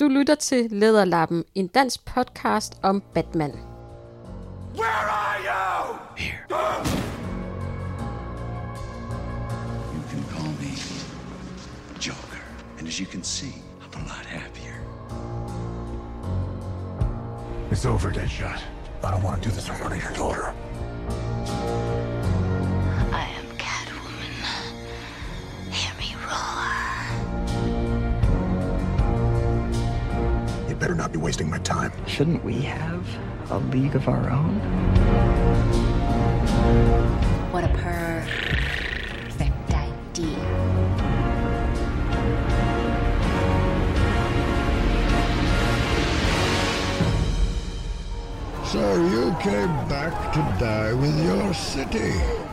Du lytter til Lederlappen, en dansk podcast om Batman. Where are you? Here. Ah! You can call me Joker. And as you can see, I'm a lot happier. It's over, Deadshot. I don't want to do this in front of your daughter. Not be wasting my time. Shouldn't we have a league of our own? What a perfect idea. So you came back to die with your city.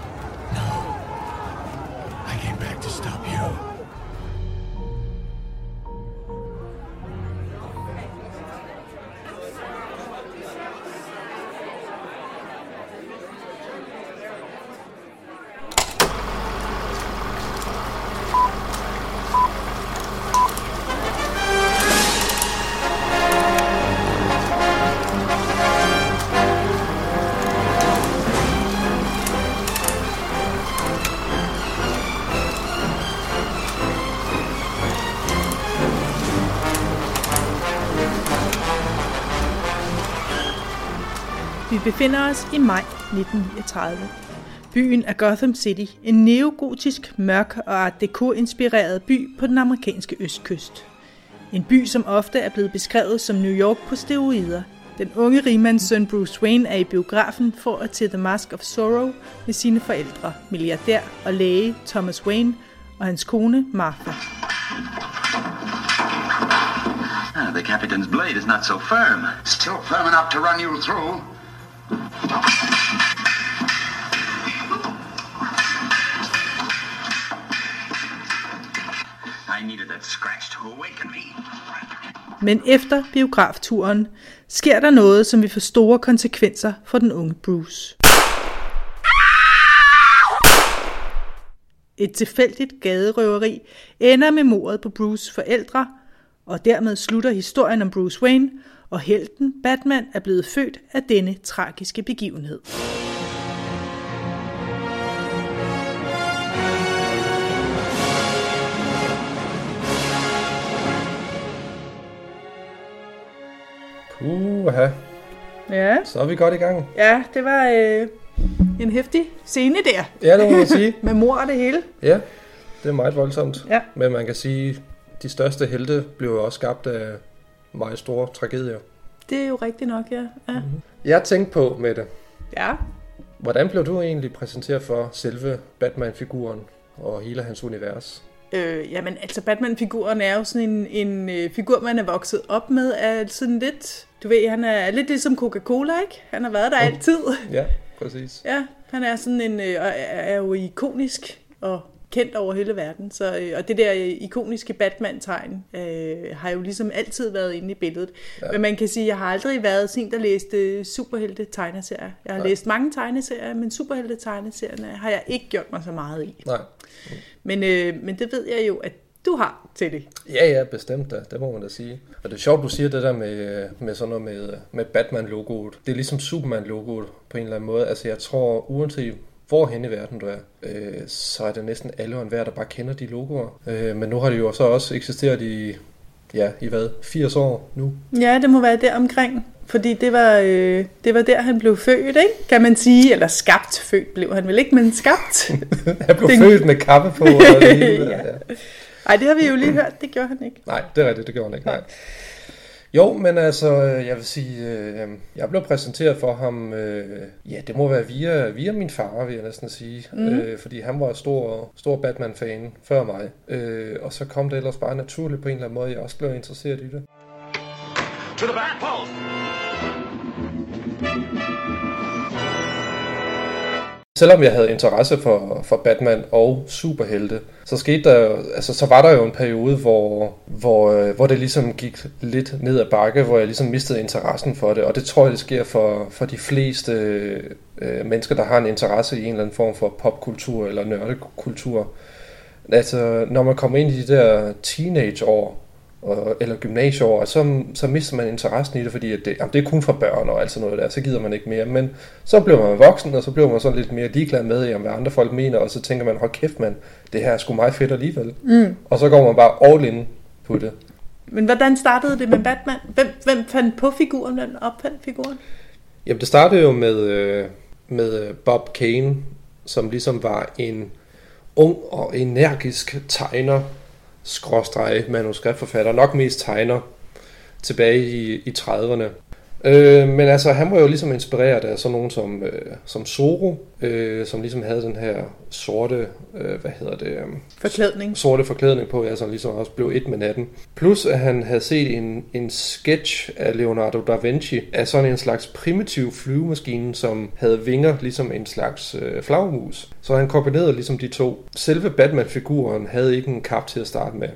Befinder os i maj 1939. Byen er Gotham City, en neogotisk, mørk og art deco-inspireret by på den amerikanske østkyst. En by, som ofte er blevet beskrevet som New York på steroider. Den unge rigmands søn Bruce Wayne er i biografen for at til The Mask of Sorrow med sine forældre, milliardær og læge Thomas Wayne og hans kone Martha. Ah, the captain's blade is not so firm. Still firm enough to run you through. Men efter biografturen sker der noget, som vil få store konsekvenser for den unge Bruce. Et tilfældigt gaderøveri ender med mordet på Bruce forældre, og dermed slutter historien om Bruce Wayne, og helten Batman er blevet født af denne tragiske begivenhed. Puha, Ja, så er vi godt i gang. ja det var øh, en hæftig scene der, Ja, det må man sige. med mor og det hele. Ja, det er meget voldsomt. Ja. Men man kan sige, de største helte blev også skabt af meget store tragedier. Det er jo rigtigt nok, ja. Ja, Jeg tænkte på, Mette, ja. hvordan blev du egentlig præsenteret for selve Batman-figuren og hele hans univers? Øh, jamen, altså Batman-figuren er jo sådan en, en øh, figur, man er vokset op med, er sådan lidt, du ved, han er lidt ligesom Coca-Cola, ikke? Han har været der altid. Ja, præcis. Ja, han er sådan en, øh, og er er jo ikonisk og kendt over hele verden. Så, øh, og det der øh, ikoniske Batman-tegn øh, har jo ligesom altid været inde i billedet. Ja. Men man kan sige, at jeg har aldrig været sådan der læste superhelte tegneserier. Jeg har Nej. læst mange tegneserier, men superhelte tegneserierne har jeg ikke gjort mig så meget i. Nej. Men, øh, men det ved jeg jo, at du har til det. Ja, ja, bestemt da. Det må man da sige. Og det er sjovt, du siger det der med, med sådan noget med, med Batman-logoet. Det er ligesom Superman-logoet på en eller anden måde. Altså jeg tror, uanset hvorhen i verden du er, øh, så er det næsten alle og enhver, der bare kender de logoer. Øh, men nu har det jo så også eksisteret i, ja, i hvad, 80 år nu. Ja, det må være der omkring. Fordi det var, øh, det var der, han blev født, ikke? kan man sige. Eller skabt. Født blev han vel ikke, men skabt. Han blev Den- født med kappe på. Og det hele, Ja. ja. Ej, det har vi jo lige hørt. Det gjorde han ikke. Nej, det er rigtigt, det gjorde han ikke. Nej. Jo, men altså, jeg vil sige, øh, jeg blev præsenteret for ham, øh, ja, det må være via, via min far, vil jeg næsten sige, mm. øh, fordi han var stor, stor Batman-fan før mig, øh, og så kom det ellers bare naturligt på en eller anden måde, jeg også blev interesseret i det. To the back post! Selvom jeg havde interesse for, for Batman og superhelte, så skete der, jo- altså så var der jo en periode, hvor, hvor, øh, hvor det ligesom gik lidt ned ad bakke, hvor jeg ligesom mistede interessen for det, og det tror jeg, det sker for, for de fleste øh, mennesker, der har en interesse i en eller anden form for popkultur eller nørdekultur. Altså, når man kommer ind i de der teenageår, og, eller gymnasieår, og så, så mister man interessen i det, fordi at det, jamen, det er kun for børn og alt sådan noget der, så gider man ikke mere. Men så bliver man voksen, og så bliver man sådan lidt mere ligeglad med, om hvad andre folk mener, og så tænker man, hold kæft mand, det her er sgu meget fedt alligevel. Mm. Og så går man bare all in på det. Men hvordan startede det med Batman? Hvem, hvem fandt på figuren? Hvem opfandt figuren? Jamen det startede jo med, øh, med øh, Bob Kane, som ligesom var en ung og energisk tegner, skråstreg manuskriptforfatter, nok mest tegner, tilbage i, i 30'erne. Øh, men altså, han var jo ligesom inspireret af sådan nogen som, øh, som Zoro, øh, som ligesom havde den her sorte, øh, hvad hedder det? Øh, forklædning. Sorte forklædning på, ja, som ligesom også blev et med natten. Plus at han havde set en, en sketch af Leonardo da Vinci af sådan en slags primitiv flyvemaskine, som havde vinger, ligesom en slags øh, flagmus. Så han kombinerede ligesom de to. Selve Batman-figuren havde ikke en kap til at starte med.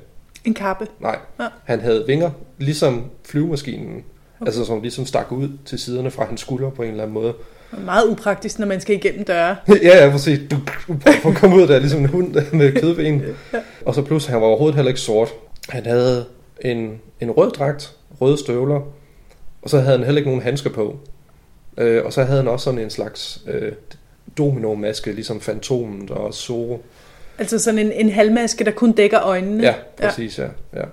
En kappe? Nej, ja. han havde vinger, ligesom flyvemaskinen. Okay. Altså som ligesom stak ud til siderne fra hans skulder på en eller anden måde. Meget upraktisk, når man skal igennem døre. ja, ja, præcis. Du, du, du komme ud der ligesom en hund med kødben. ja. Og så pludselig, han var overhovedet heller ikke sort. Han havde en, en rød dragt, røde støvler, og så havde han heller ikke nogen handsker på. Øh, og så havde han også sådan en slags øh, domino-maske, ligesom Fantomen og Zorro. Altså sådan en, en halvmaske, der kun dækker øjnene? Ja, præcis, ja. ja.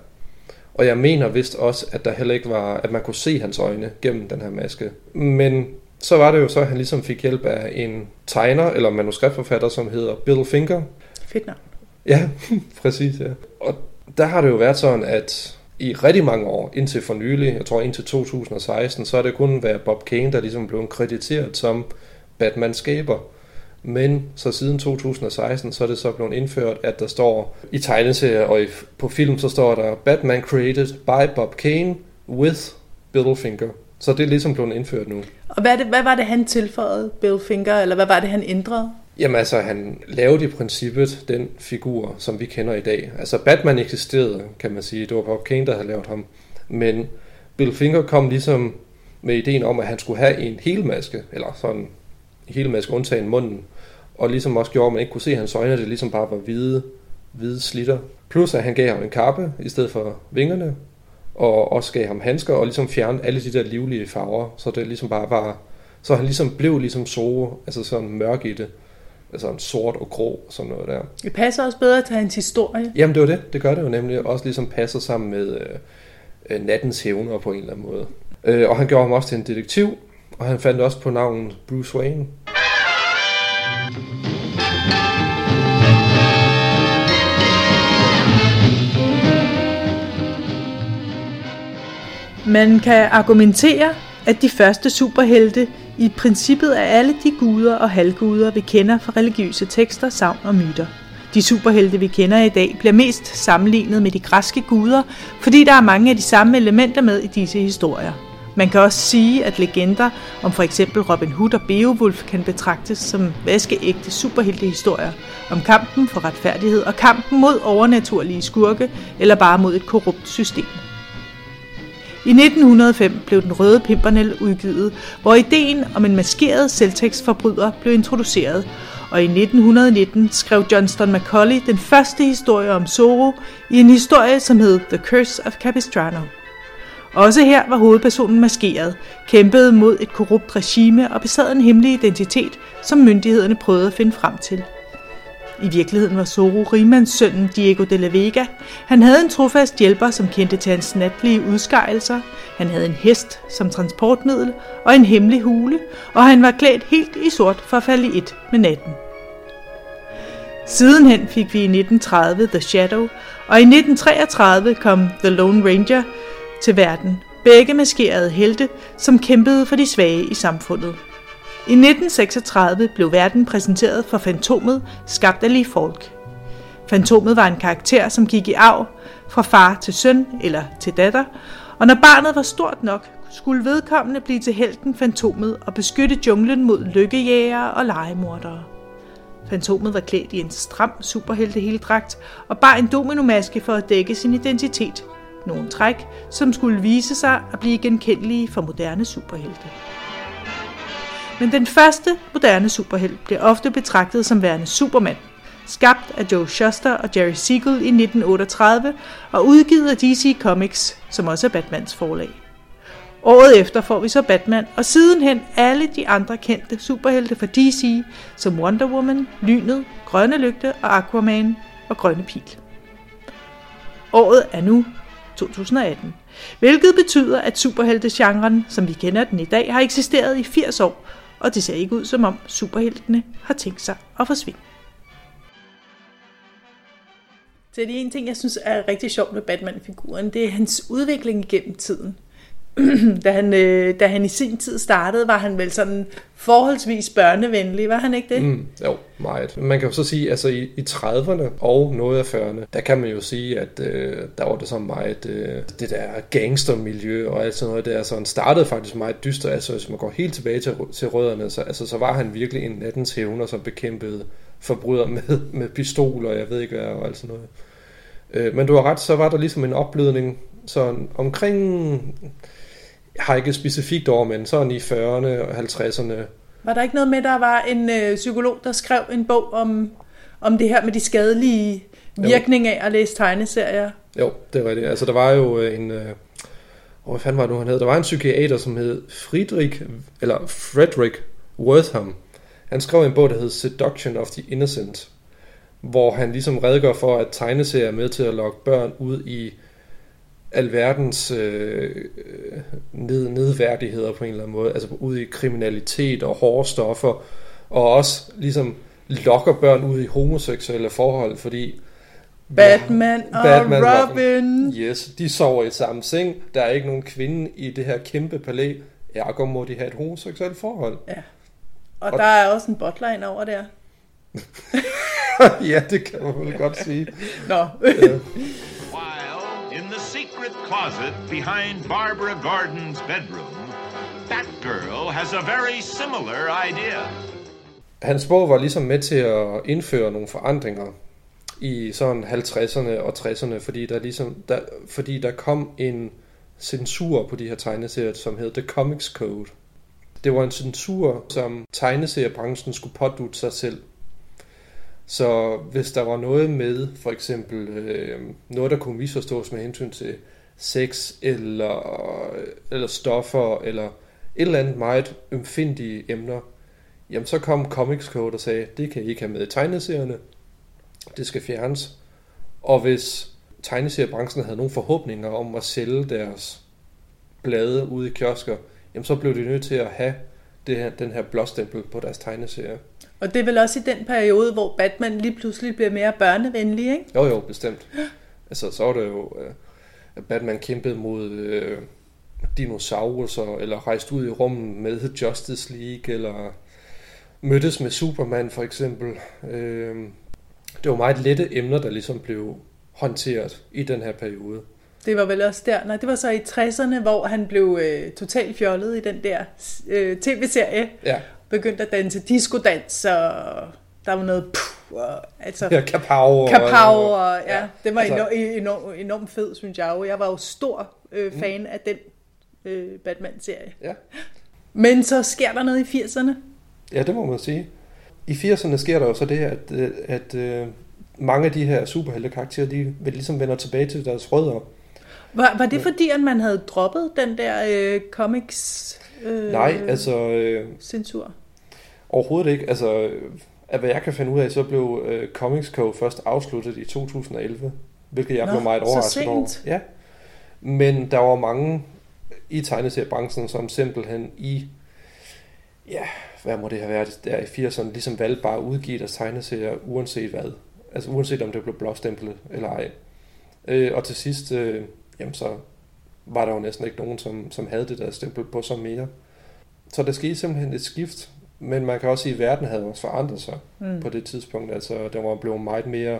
Og jeg mener vist også, at der heller ikke var, at man kunne se hans øjne gennem den her maske. Men så var det jo så, at han ligesom fik hjælp af en tegner eller manuskriptforfatter, som hedder Bill Finger. Fedt navn. Ja, præcis, ja. Og der har det jo været sådan, at i rigtig mange år, indtil for nylig, jeg tror indtil 2016, så er det kun været Bob Kane, der ligesom blev krediteret som Batman-skaber. Men så siden 2016, så er det så blevet indført, at der står i tegneserier og i, på film, så står der Batman created by Bob Kane with Bill Finger. Så det er ligesom blevet indført nu. Og hvad, det, hvad var det, han tilføjede, Bill Finger, eller hvad var det, han ændrede? Jamen altså, han lavede i princippet den figur, som vi kender i dag. Altså, Batman eksisterede, kan man sige. Det var Bob Kane, der havde lavet ham. Men Bill Finger kom ligesom med ideen om, at han skulle have en helmaske, eller sådan en helmaske undtagen munden, og ligesom også gjorde, at man ikke kunne se hans øjne, det ligesom bare var hvide, hvide slitter. Plus at han gav ham en kappe i stedet for vingerne, og også gav ham handsker, og ligesom fjernede alle de der livlige farver, så det ligesom bare var, så han ligesom blev ligesom så, altså sådan mørk i det, altså en sort og grå og sådan noget der. Det passer også bedre til hans historie. Jamen det var det, det gør det jo nemlig, også ligesom passer sammen med øh, øh, nattens hævner på en eller anden måde. Øh, og han gjorde ham også til en detektiv, og han fandt også på navnet Bruce Wayne. Man kan argumentere, at de første superhelte i princippet er alle de guder og halvguder, vi kender fra religiøse tekster, savn og myter. De superhelte, vi kender i dag, bliver mest sammenlignet med de græske guder, fordi der er mange af de samme elementer med i disse historier. Man kan også sige, at legender om for eksempel Robin Hood og Beowulf kan betragtes som vaskeægte superheltehistorier om kampen for retfærdighed og kampen mod overnaturlige skurke eller bare mod et korrupt system. I 1905 blev Den Røde Pimpernel udgivet, hvor ideen om en maskeret selvtægtsforbryder blev introduceret, og i 1919 skrev Johnston Macaulay den første historie om Zorro i en historie, som hed The Curse of Capistrano. Også her var hovedpersonen maskeret, kæmpede mod et korrupt regime og besad en hemmelig identitet, som myndighederne prøvede at finde frem til. I virkeligheden var Zorro rigmandssønnen Diego de la Vega. Han havde en trofast hjælper, som kendte til hans natlige udskejelser. Han havde en hest som transportmiddel og en hemmelig hule, og han var klædt helt i sort for at falde i et med natten. Sidenhen fik vi i 1930 The Shadow, og i 1933 kom The Lone Ranger til verden. Begge maskerede helte, som kæmpede for de svage i samfundet. I 1936 blev verden præsenteret for Fantomet, skabt af Lee Falk. Fantomet var en karakter, som gik i arv fra far til søn eller til datter, og når barnet var stort nok, skulle vedkommende blive til helten Fantomet og beskytte junglen mod lykkejægere og legemordere. Fantomet var klædt i en stram superhelteheldragt og bar en dominomaske for at dække sin identitet. Nogle træk, som skulle vise sig at blive genkendelige for moderne superhelte. Men den første moderne superhelt bliver ofte betragtet som værende Superman, skabt af Joe Shuster og Jerry Siegel i 1938 og udgivet af DC Comics, som også er Batmans forlag. Året efter får vi så Batman, og sidenhen alle de andre kendte superhelte fra DC, som Wonder Woman, Lynet, Grønne Lygte og Aquaman og Grønne Pil. Året er nu 2018, hvilket betyder, at superheltegenren, som vi kender den i dag, har eksisteret i 80 år, og det ser ikke ud som om superheltene har tænkt sig at forsvinde. Så det er en ting, jeg synes er rigtig sjovt med Batman-figuren, det er hans udvikling gennem tiden. da, han, øh, da han i sin tid startede, var han vel sådan forholdsvis børnevenlig, var han ikke det? Mm, jo, meget. Man kan jo så sige, altså i, i 30'erne og noget af 40'erne, der kan man jo sige, at øh, der var det så meget, øh, det der gangstermiljø og alt sådan noget der, så han startede faktisk meget dyster, altså hvis man går helt tilbage til, til rødderne, så, altså, så var han virkelig en nattens hævner, som bekæmpede forbrydere med, med pistoler, jeg ved ikke hvad, og alt sådan noget. Øh, men du har ret, så var der ligesom en opblødning, så omkring har ikke specifikt år, men sådan i 40'erne og 50'erne. Var der ikke noget med, der var en øh, psykolog, der skrev en bog om, om det her med de skadelige virkninger af at læse tegneserier? Jo, det var det. Altså, der var jo øh, en... Øh, hvad fanden var det nu, han hed? Der var en psykiater, som hed Friedrich, eller Frederick Wortham. Han skrev en bog, der hed Seduction of the Innocent, hvor han ligesom redegør for, at tegneserier er med til at lokke børn ud i alverdens øh, ned, nedværdigheder på en eller anden måde, altså ud i kriminalitet og hårde stoffer, og også ligesom lokker børn ud i homoseksuelle forhold, fordi Batman og Batman Robin. Robin. Yes, de sover i samme seng. Der er ikke nogen kvinde i det her kæmpe palæ. Ergo må de have et homoseksuelt forhold. Ja. Og, og der er også en botline over der. ja, det kan man vel godt sige. Nå closet behind Barbara Gordon's bedroom, that girl has a very similar idea. Hans bog var ligesom med til at indføre nogle forandringer i sådan 50'erne og 60'erne, fordi der ligesom der, fordi der kom en censur på de her tegneserier, som hed The Comics Code. Det var en censur, som tegneseriebranchen skulle pådute sig selv. Så hvis der var noget med, for eksempel øh, noget, der kunne misforstås med hensyn til sex eller, eller stoffer eller et eller andet meget ømfindige emner, jamen så kom Comics Code og sagde, det kan I ikke have med i tegneserierne, det skal fjernes. Og hvis tegneseriebranchen havde nogle forhåbninger om at sælge deres blade ude i kiosker, jamen så blev de nødt til at have det her, den her blåstempel på deres tegneserier. Og det er vel også i den periode, hvor Batman lige pludselig bliver mere børnevenlig, ikke? Jo, jo, bestemt. Altså, så var det jo, øh, at Batman kæmpede mod øh, dinosaurer, eller rejste ud i rummet med Justice League, eller mødtes med Superman for eksempel. Øh, det var meget lette emner, der ligesom blev håndteret i den her periode. Det var vel også der, nej, det var så i 60'erne, hvor han blev øh, totalt fjollet i den der øh, tv-serie. Ja. Begyndte at danse disco-dans, og der var noget puh, og, altså, Ja, kapow. kapow, og ja, ja, det var altså- enormt, enormt, enormt fed, synes jeg jo. Jeg var jo stor øh, fan af den øh, Batman-serie. Ja. Men så sker der noget i 80'erne. Ja, det må man sige. I 80'erne sker der jo så det, at, øh, at øh, mange af de her superhelte-karakterer, de vil ligesom vender tilbage til deres rødder. Var, var det fordi, at man havde droppet den der øh, comics øh, Nej, altså øh, censur? overhovedet ikke. Altså, af hvad jeg kan finde ud af, så blev øh, Comics Code først afsluttet i 2011, hvilket jeg Nå, blev meget overrasket over. Ja. Men der var mange i tegneseriebranchen, som simpelthen i, ja, hvad må det have været der i 80'erne, ligesom valgte bare at udgive deres tegneserier, uanset hvad. Altså uanset om det blev blåstemplet eller ej. Øh, og til sidst, øh, jamen så var der jo næsten ikke nogen, som, som havde det der stempel på sig mere. Så der skete simpelthen et skift, men man kan også sige, at verden havde også forandret sig Mm. på det tidspunkt. Altså, der var blevet meget mere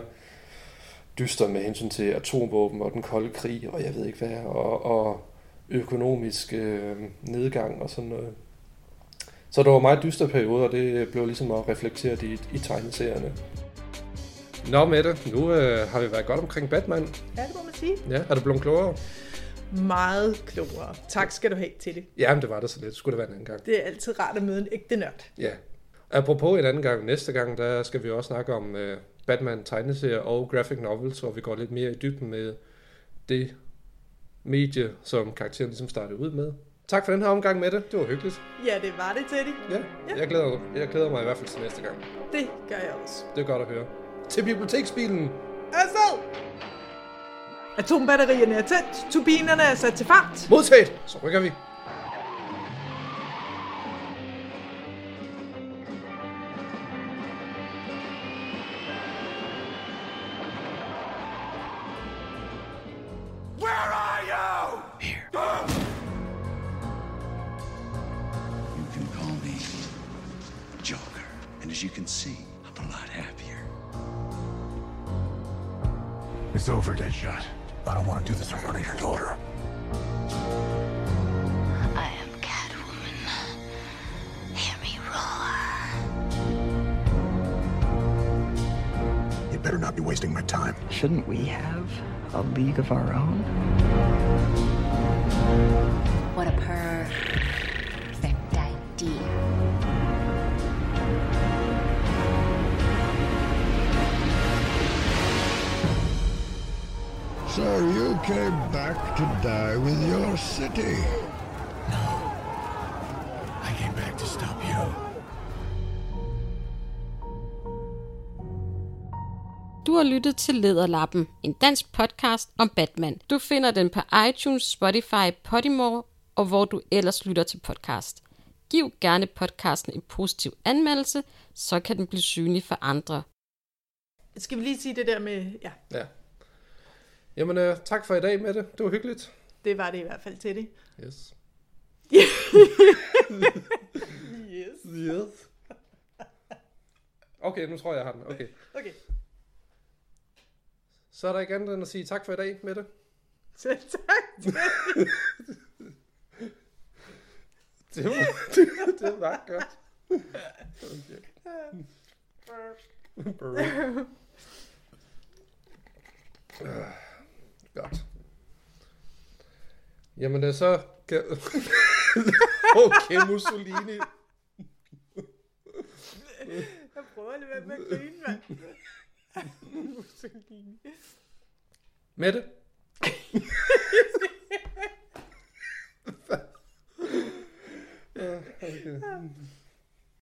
dyster med hensyn til atomvåben og den kolde krig, og jeg ved ikke hvad, og, og økonomisk øh, nedgang og sådan noget. Så der var meget dystre perioder, og det blev ligesom at reflektere i, i tegneserierne. Nå Mette, nu øh, har vi været godt omkring Batman. Ja, det må man sige. Ja, er du blevet klogere? Meget klogere. Tak skal du have til det. Jamen, det var det så lidt. Skulle det være en anden gang. Det er altid rart at møde en ægte nørd. Ja. Apropos en anden gang, næste gang, der skal vi også snakke om øh, Batman tegneserie og graphic novels, hvor vi går lidt mere i dybden med det medie, som karakteren ligesom startede ud med. Tak for den her omgang med det. Det var hyggeligt. Ja, det var det, Teddy. Ja, jeg glæder, jeg glæder mig i hvert fald til næste gang. Det gør jeg også. Det er godt at høre. Til biblioteksbilen! Altså! Atombatterierne er tændt, turbinerne er sat til fart. Modtaget! Så rykker vi. Where are you? Here. You can call me Joker. And as you can see, I'm a lot happier. It's over, Deadshot. I don't want to do this in front of your daughter. I am Catwoman. Hear me roar. You better not be wasting my time. Shouldn't we have a league of our own? What a perfect So you came back to die with your city. I came back to stop you. Du har lyttet til Lederlappen, en dansk podcast om Batman. Du finder den på iTunes, Spotify, Podimo og hvor du ellers lytter til podcast. Giv gerne podcasten en positiv anmeldelse, så kan den blive synlig for andre. Skal vi lige sige det der med... Ja, Ja. Jamen, øh, tak for i dag med det. Det var hyggeligt. det var det i hvert fald, Teddy. Yes. Yes. Yes. Okay, nu tror jeg, jeg har den. Okay. Okay. Så er der ikke andet end at sige tak for i dag med det. Selv tak. Det var, det, det var godt. Okay. Ah, Godt. Jamen øh, så okay, Mussolini. Jeg prøver at lade være med at grine, mand. Mussolini. Mette. ja, okay.